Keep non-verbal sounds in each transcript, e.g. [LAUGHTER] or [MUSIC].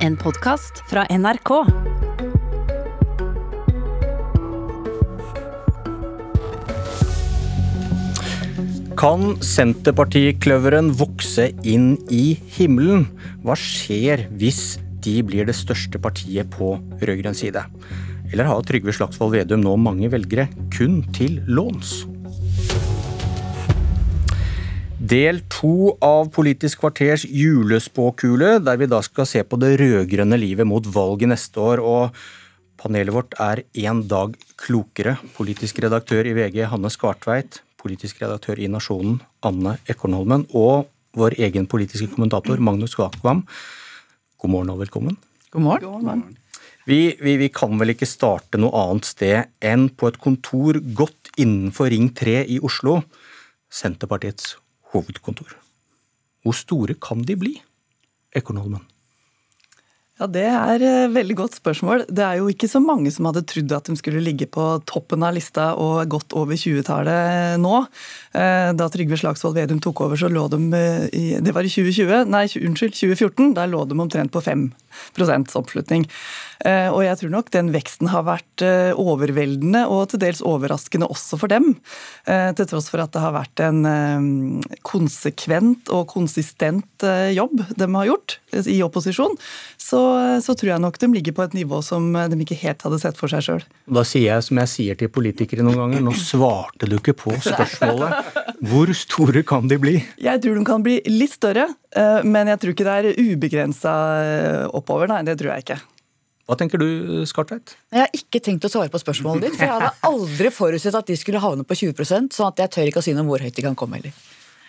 En podkast fra NRK. Kan Senterpartikløveren vokse inn i himmelen? Hva skjer hvis de blir det største partiet på rød-grønn side? Eller har Trygve Slagsvold Vedum nå mange velgere kun til låns? Del to av Politisk kvarters julespåkule, der vi da skal se på det rød-grønne livet mot valget neste år. og Panelet vårt er én dag klokere. Politisk redaktør i VG Hanne Skartveit, politisk redaktør i Nasjonen Anne Ekornholmen og vår egen politiske kommentator Magnus Gakvam. God morgen og velkommen. God morgen. God morgen. Vi, vi, vi, kan vel ikke starte noe annet sted enn på et kontor godt innenfor Ring 3 i Oslo, Senterpartiets hovedkontor. Hvor store kan de bli, økonomen? Ja, Det er et veldig godt spørsmål. Det er jo ikke så mange som hadde trodd at de skulle ligge på toppen av lista og godt over 20-tallet nå. Eh, da Trygve Slagsvold Vedum tok over, så lå de eh, Det var i 2020, nei, unnskyld, 2014. Der lå de omtrent på 5 oppslutning. Eh, og jeg tror nok den veksten har vært overveldende og til dels overraskende også for dem. Til tross for at det har vært en konsekvent og konsistent jobb de har gjort i opposisjon. Så så, tror jeg nok de ligger på et nivå som de ikke helt hadde sett for seg sjøl. Da sier jeg som jeg sier til politikere noen ganger, nå svarte du ikke på spørsmålet. Hvor store kan de bli? Jeg tror de kan bli litt større, eh, men jeg tror ikke det er ubegrensa eh, oppover. Nei, det tror jeg ikke. Hva tenker du, Skartveit? Jeg har ikke tenkt å svare på spørsmålet ditt. For jeg hadde aldri forutsett at de skulle havne på 20% sånn at jeg tør ikke å si noe om hvor høyt de kan komme heller.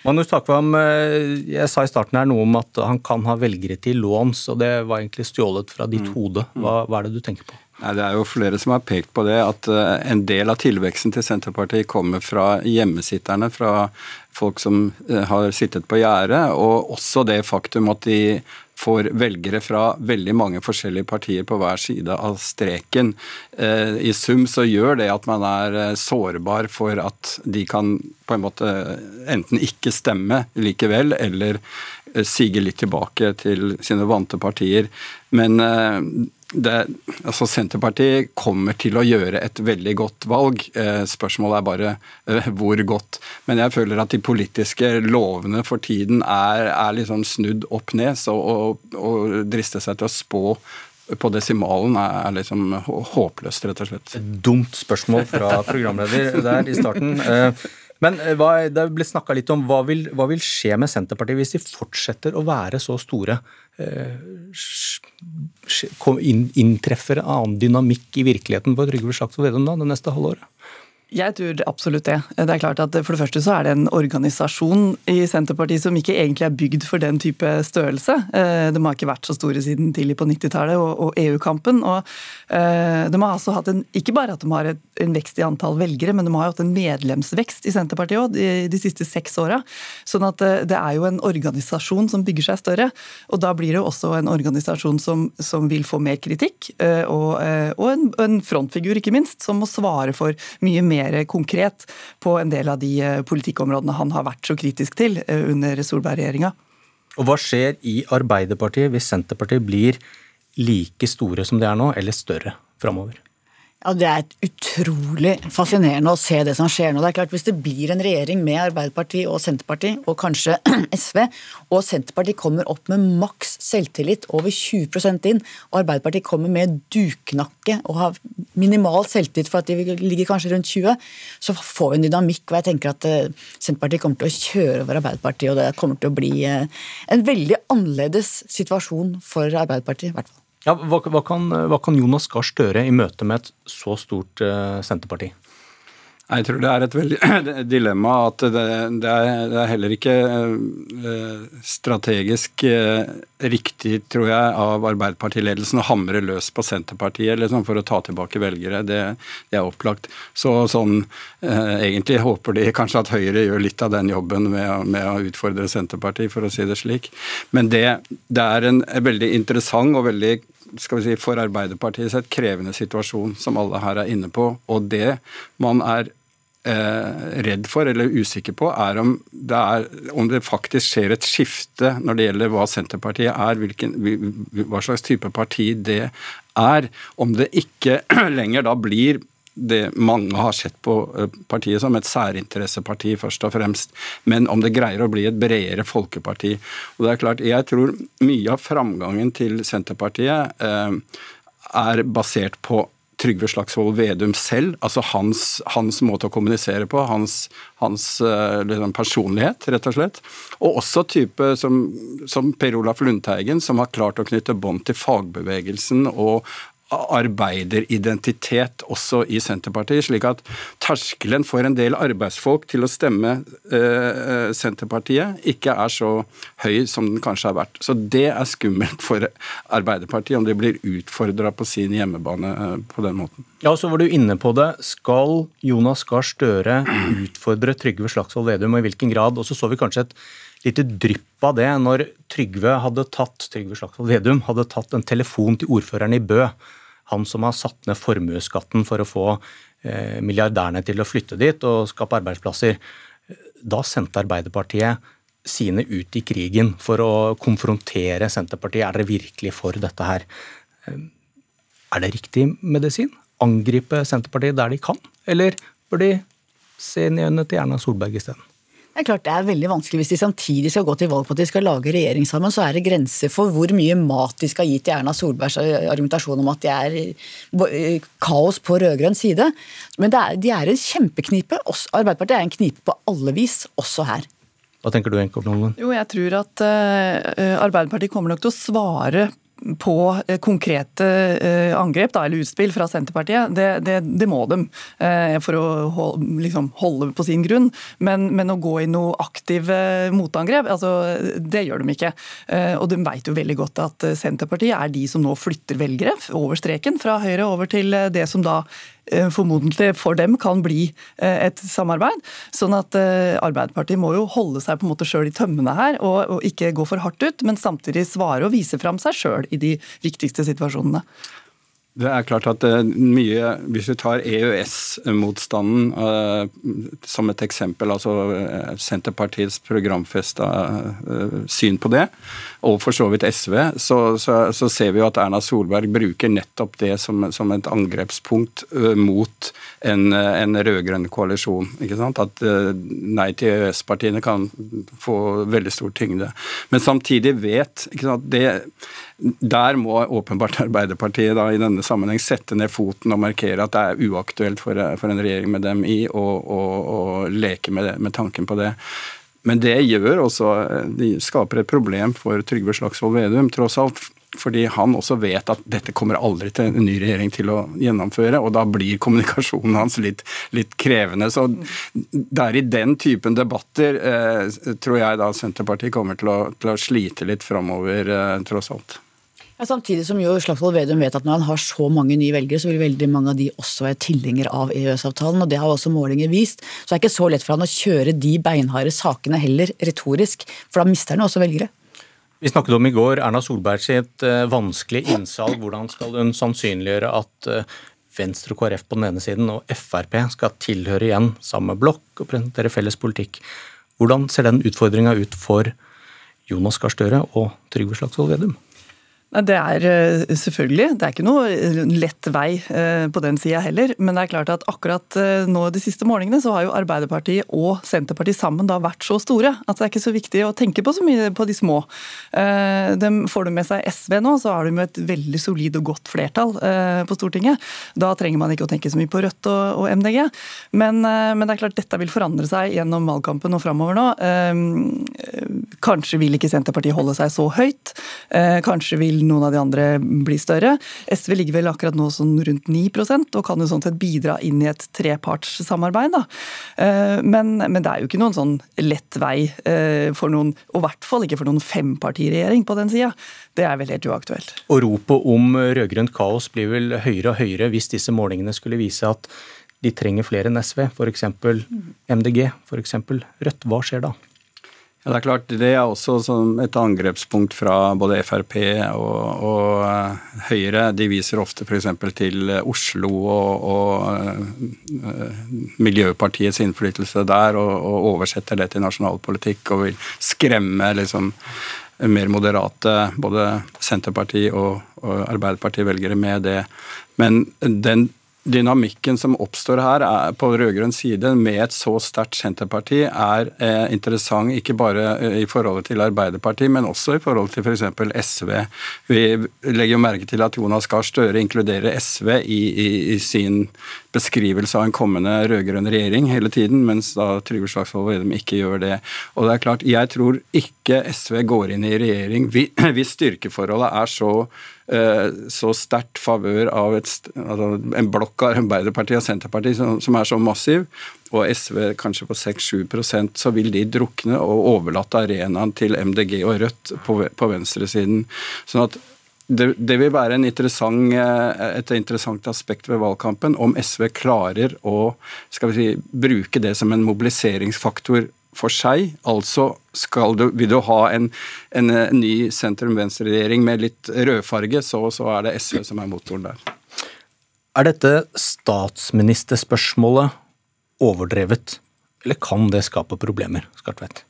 Magnus Takvam, eh, jeg sa i starten her noe om at han kan ha velgere til låns, og det var egentlig stjålet fra ditt mm. hode. Hva, hva, er det du tenker på? Nei, det er jo flere som har pekt på det, at eh, en del av tilveksten til Senterpartiet kommer fra hjemmesitterne, fra folk som eh, har sittet på gjerdet, og også det faktum at de får velgere fra veldig mange forskjellige partier på hver side av streken. Eh, I sum så gjør det at man er eh, sårbar for at de kan på en måte enten ikke stemme likevel, eller eh, sige litt tilbake til sine vante partier. Men det, altså Senterpartiet kommer til å gjøre et veldig godt valg. Eh, spørsmålet er bare eh, hvor godt. Men jeg føler at de politiske lovene for tiden er, er liksom snudd opp ned. Så å, driste seg til å spå på desimalen er liksom håpløst, rett og slett. dumt spørsmål fra programleder der i starten. Eh, men hva, det ble snakka litt om hva vil, hva vil skje med Senterpartiet hvis de fortsetter å være så store? inntreffer annen dynamikk i virkeligheten på Trygve Slagsvold Vedum da, det neste halvåret? Jeg tror absolutt det. Det er klart at For det første så er det en organisasjon i Senterpartiet som ikke egentlig er bygd for den type størrelse. Eh, de har ikke vært så store siden tidlig på 90-tallet og EU-kampen. og eh, De har altså hatt en, ikke bare at de har en vekst i antall velgere, men de har hatt en medlemsvekst i Senterpartiet òg de, siste seks åra. Sånn at eh, det er jo en organisasjon som bygger seg større. Og da blir det også en organisasjon som, som vil få mer kritikk, og, og en, en frontfigur, ikke minst, som må svare for mye mer mer konkret på en del av de eh, politikkområdene han har vært så kritisk til eh, under Solberg-regjeringa. Og Hva skjer i Arbeiderpartiet hvis Senterpartiet blir like store som de er nå, eller større framover? Ja, Det er utrolig fascinerende å se det som skjer nå. Det er klart Hvis det blir en regjering med Arbeiderpartiet og Senterpartiet, og kanskje [CLEARS THROAT] SV, og Senterpartiet kommer opp med maks selvtillit, over 20% inn, og Arbeiderpartiet kommer med duknakke og har minimal selvtillit for at de ligger kanskje rundt 20, så får vi en dynamikk. Og jeg tenker at eh, Senterpartiet kommer til å kjøre over Arbeiderpartiet, og det kommer til å bli eh, en veldig annerledes situasjon for Arbeiderpartiet. i hvert fall. Ja, hva, hva, kan, hva, kan, Jonas Gahr Støre i møte med et så stort uh, Senterparti? Jeg tror det er et veldig [CLEARS THROAT] dilemma at det, det, er, er, heller ikke uh, strategisk uh, riktig, tror jeg, av Arbeiderpartiledelsen å hamre løs på Senterpartiet liksom, for å ta tilbake velgere. Det, det er opplagt. Så sånn Egentlig håper de kanskje at Høyre gjør litt av den jobben med, med å utfordre Senterpartiet, for å si det slik. Men det, det er en veldig interessant og veldig skal vi si, for Arbeiderpartiet sett krevende situasjon, som alle her er inne på. Og det man er eh, redd for eller usikker på, er om det, er, om det faktisk skjer et skifte når det gjelder hva Senterpartiet er, hvilken, hva slags type parti det er. Om det ikke [CLEARS THROAT] lenger da blir det mange har sett på eh, partiet som et særinteresseparti, først og fremst, men om det greier å bli et bredere folkeparti. Og det er klart, Jeg tror mye av framgangen til Senterpartiet eh, er basert på Trygve Slagsvold Vedum selv, altså hans, hans, måte å kommunisere på, hans, hans liksom personlighet, rett og slett. Og også type som, som Per Olaf Lundteigen, som har klart å knytte bånd til fagbevegelsen og arbeideridentitet også i Senterpartiet, slik at terskelen for en del arbeidsfolk til å stemme eh, Senterpartiet ikke er så høy som den kanskje har vært. Så det er skummelt for Arbeiderpartiet, om de blir utfordra på sin hjemmebane eh, på den måten. Ja, så var du inne på det. Skal Jonas Gahr Støre utfordre Trygve Slagsvold Vedum, og i hvilken grad? Og så så vi kanskje et lite drypp av det når Trygve hadde tatt Trygve Slagsvold Vedum hadde tatt en telefon til ordføreren i Bø han som har satt ned formuesskatten for å få eh, milliardærene til å flytte dit og skape arbeidsplasser. Da sendte Arbeiderpartiet sine ut i krigen for å konfrontere Senterpartiet. Er dere virkelig for dette her? Eh, er det riktig medisin? Angripe Senterpartiet der de kan? Eller bør de se inn i øynene til Erna Solberg isteden? Det er klart det er veldig vanskelig hvis de samtidig skal gå til valg på at de skal lage regjering sammen. Så er det grenser for hvor mye mat de skal gi til Erna Solbergs argumentasjon om at det er eh, kaos på rød-grønn side. Men er, de er en kjempeknipe. Arbeiderpartiet er en knipe på alle vis, også her. Hva tenker du, Enkopp Jo, jeg tror at uh, Arbeiderpartiet kommer nok til å svare på eh, konkrete eh, angrep da, eller utspill fra Senterpartiet, det, det, det må de eh, for å holde, liksom, holde på sin grunn. Men, men, å gå i noe aktive motangrep, altså, det gjør de ikke. Og de vet jo veldig godt at Senterpartiet er de som nå flytter velgere over streken fra Høyre over til det som da formodentlig for dem kan bli eh, et samarbeid. Sånn at eh, Arbeiderpartiet må jo holde seg på en måte sjøl i tømmene her, og, ikke gå for hardt ut, men samtidig svare og vise fram seg sjøl i de viktigste situasjonene. Det er klart at eh, mye, Hvis vi tar EØS-motstanden uh, som et eksempel, altså Senterpartiets programfesta uh, syn på det, og for så vidt SV, så, så, så, ser vi jo at Erna Solberg bruker nettopp det som, som et angrepspunkt mot en, en rød-grønn koalisjon. ikke sant? At nei til EØS-partiene kan få veldig stor tyngde. Men samtidig vet ikke sant, det der må åpenbart [LAUGHS] Arbeiderpartiet da i denne sammenheng sette ned foten og markere at det er uaktuelt for, for en regjering med dem i å, leke med, med, tanken på det. Men det gjør også De skaper et problem for Trygve Slagsvold Vedum, tross alt. Fordi han også vet at dette kommer aldri til en ny regjering til å gjennomføre, og da blir kommunikasjonen hans litt, litt krevende. Så det er i den typen debatter eh, tror jeg da Senterpartiet kommer til å, til å slite litt framover, eh, tross alt. Ja, samtidig som jo Slagsvold Vedum vet at når han har så mange nye velgere, så vil veldig mange av de også være tilhengere av EØS-avtalen. og Det har også målinger vist. Så det er ikke så lett for han å kjøre de beinharde sakene heller retorisk, for da mister han også velgere. Vi snakket om i går Erna Solberg sitt uh, vanskelige innsalg. Hvordan skal hun sannsynliggjøre at uh, Venstre og KrF på den ene siden og Frp skal tilhøre igjen samme blokk og presentere felles politikk? Hvordan ser den utfordringa ut for Jonas Gahr Støre og Trygve Slagsvold Vedum? Det er eh, selvfølgelig. Det er ikke noe eh, lett vei eh, på den sida heller. Men det er klart at akkurat nå de siste målingene så har jo Arbeiderpartiet og Senterpartiet sammen da vært så store at det er ikke så viktig å tenke på så mye på de små. De får du med seg SV nå, så har de jo et veldig solid og godt flertall på Stortinget. Da trenger man ikke å tenke så mye på Rødt og MDG. Men, men det er klart dette vil forandre seg gjennom valgkampen og framover nå. Kanskje vil ikke Senterpartiet holde seg så høyt. Kanskje vil noen av de andre bli større. SV ligger vel akkurat nå sånn rundt 9% og kan jo sånn sett bidra inn i et trepartssamarbeid. Da. Eh, men, men, det er jo ikke noen sånn lett vei eh, for noen, og i hvert fall ikke for noen fempartiregjering på den sida. Det er vel helt uaktuelt. Og ropet om rød-grønt kaos blir vel høyere og høyere hvis disse målingene skulle vise at de trenger flere enn SV, f.eks. MDG, f.eks. Rødt. Hva skjer da? Ja, Det er klart, det er også et angrepspunkt fra både Frp og, og uh, Høyre. De viser ofte f.eks. til Oslo og, og uh, Miljøpartiets innflytelse der, og, og, oversetter det til nasjonalpolitikk og vil skremme liksom mer moderate både Senterparti- og, og Arbeiderparti-velgere med det. Men den dynamikken som oppstår her er, på rød-grønn side med et så sterkt Senterparti, er eh, interessant ikke bare eh, i forhold til Arbeiderpartiet, men også i forhold til f.eks. For SV. Vi legger jo merke til at Jonas Gahr Støre inkluderer SV i, i, i sin beskrivelse av en kommende rød-grønn regjering hele tiden, mens da Trygve Slagsvold Vedum ikke gjør det. Og det er klart, Jeg tror ikke SV går inn i regjering [CLEARS THROAT] hvis styrkeforholdet er så Eh, så sterkt favør av et, altså en blokk av Arbeiderpartiet og Senterpartiet som, som er så massiv, og SV kanskje på 6-7% så vil de drukne og overlate arenaen til MDG og Rødt på, på venstresiden. Sånn at det, det, vil være interessant, eh, et interessant aspekt ved valgkampen om SV klarer å si, bruke det som en mobiliseringsfaktor for seg. Altså du, vil du ha en, en, en ny sentrum-venstre-regjering med litt rødfarge, så, så er det SV som er motoren der. Er dette statsministerspørsmålet overdrevet, eller kan det skape problemer? Skartvedt?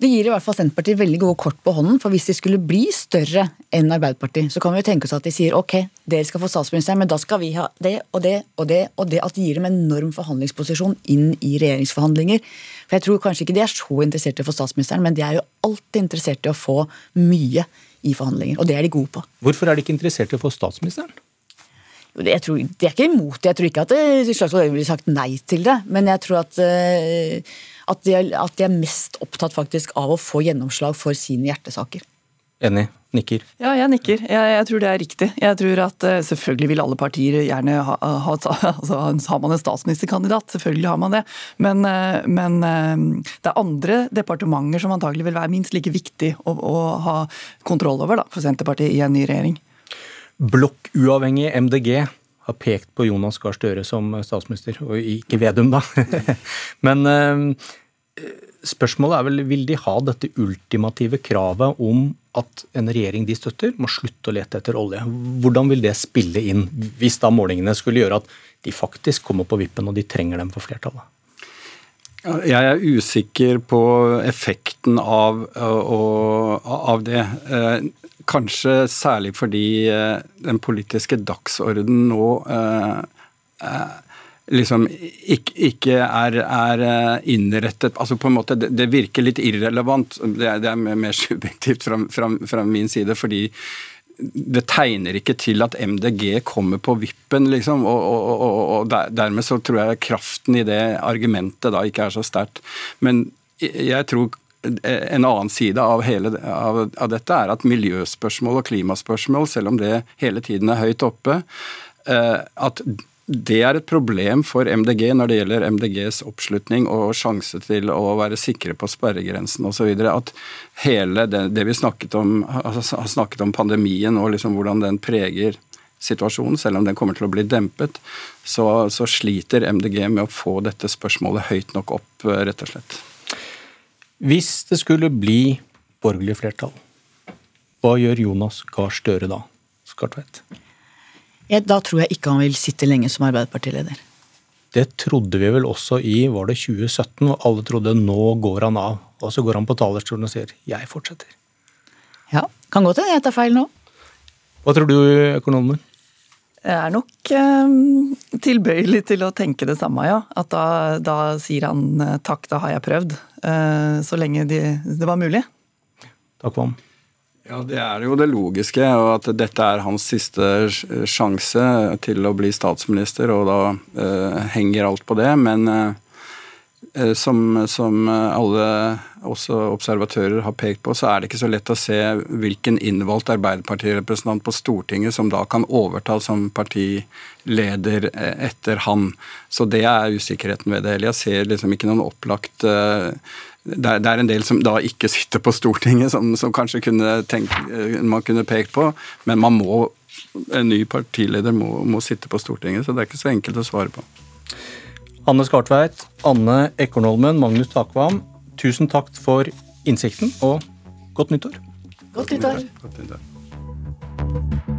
Det gir i hvert fall Senterpartiet veldig gode kort på hånden. For hvis de skulle bli større enn Arbeiderpartiet, så kan vi jo tenke oss at de sier ok, dere skal få statsministeren, men da skal vi ha det og det og det. Og det at det gir dem en enorm forhandlingsposisjon inn i regjeringsforhandlinger. For jeg tror kanskje ikke de er så interessert i å få statsministeren, men de er jo alltid interessert i å få mye i forhandlinger. Og det er de gode på. Hvorfor er de ikke interessert i å få statsministeren? Jeg tror, De er ikke imot det. Jeg tror ikke at Slagsvold ville sagt nei til det. Men jeg tror at uh, at de, er, at de er mest opptatt faktisk av å få gjennomslag for sine hjertesaker. Enig. Nikker. Ja, jeg nikker. Jeg, jeg, tror det er riktig. Jeg tror at uh, Selvfølgelig vil alle partier gjerne ha, ha [LAUGHS] altså, Har man en statsministerkandidat? Selvfølgelig har man det. Men, uh, men uh, det er andre departementer som antagelig vil være minst like viktig å, å ha kontroll over da, for Senterpartiet i en ny regjering. Blokkuavhengig MDG har pekt på Jonas Gahr Støre som statsminister, og ikke Vedum, da. [LAUGHS] Men eh, spørsmålet er vel, vil de ha dette ultimative kravet om at en regjering de støtter, må slutte å lete etter olje? Hvordan vil det spille inn, hvis da målingene skulle gjøre at de faktisk kommer på vippen og de trenger dem for flertallet? Jeg er usikker på effekten av, av det. Eh, Kanskje særlig fordi eh, den politiske dagsorden nå eh, liksom ikke, er, er, innrettet altså på en måte, Det, virker litt irrelevant. Det er mer subjektivt fra, fra, fra, min side, fordi det tegner ikke til at MDG kommer på vippen, liksom. Og, og, og, og dermed så tror jeg kraften i det argumentet da ikke er så sterkt. Men jeg tror en annen side av, hele, av, av, dette er at miljøspørsmål og klimaspørsmål, selv om det hele tiden er høyt oppe, eh, at det er et problem for MDG når det gjelder MDGs oppslutning og sjanse til å være sikre på sperregrensen osv. At hele det, det vi snakket om, har snakket om pandemien og liksom hvordan den preger situasjonen, selv om den kommer til å bli dempet, så, så sliter MDG med å få dette spørsmålet høyt nok opp, rett og slett. Hvis det skulle bli borgerlig flertall, hva gjør Jonas Gahr Støre da? Skartvedt? Ja, da tror jeg ikke han vil sitte lenge som Arbeiderpartileder. Det trodde vi vel også i var det 2017, hvor alle trodde nå går han av. Og så går han på talerstolen og sier 'jeg fortsetter'. Ja, kan godt hende jeg tar feil nå. Hva tror du, økonomen? Jeg er nok eh, tilbøyelig til å tenke det samme, ja. At da, da sier han eh, takk, da har jeg prøvd. Eh, så lenge de, det var mulig. Takk, Vam. Ja, Det er jo det logiske, og at dette er hans siste sjanse til å bli statsminister, og da eh, henger alt på det. Men eh, Eh, som, som, alle også observatører har pekt på, så er det ikke så lett å se hvilken innvalgt Arbeiderpartirepresentant på Stortinget som da kan overta som partileder eh, etter han. Så det er usikkerheten ved det hele. Jeg ser liksom ikke noen opplagt eh, det er en del som da ikke sitter på Stortinget, som, som kanskje kunne tenkt, man kunne pekt på, men man må, en ny partileder må, må sitte på Stortinget, så det er ikke så enkelt å svare på. Anne Skartveit, Anne Ekornholmen, Magnus Takvam, tusen takk for innsikten, og godt nyttår. Godt nyttår. Godt nyttår.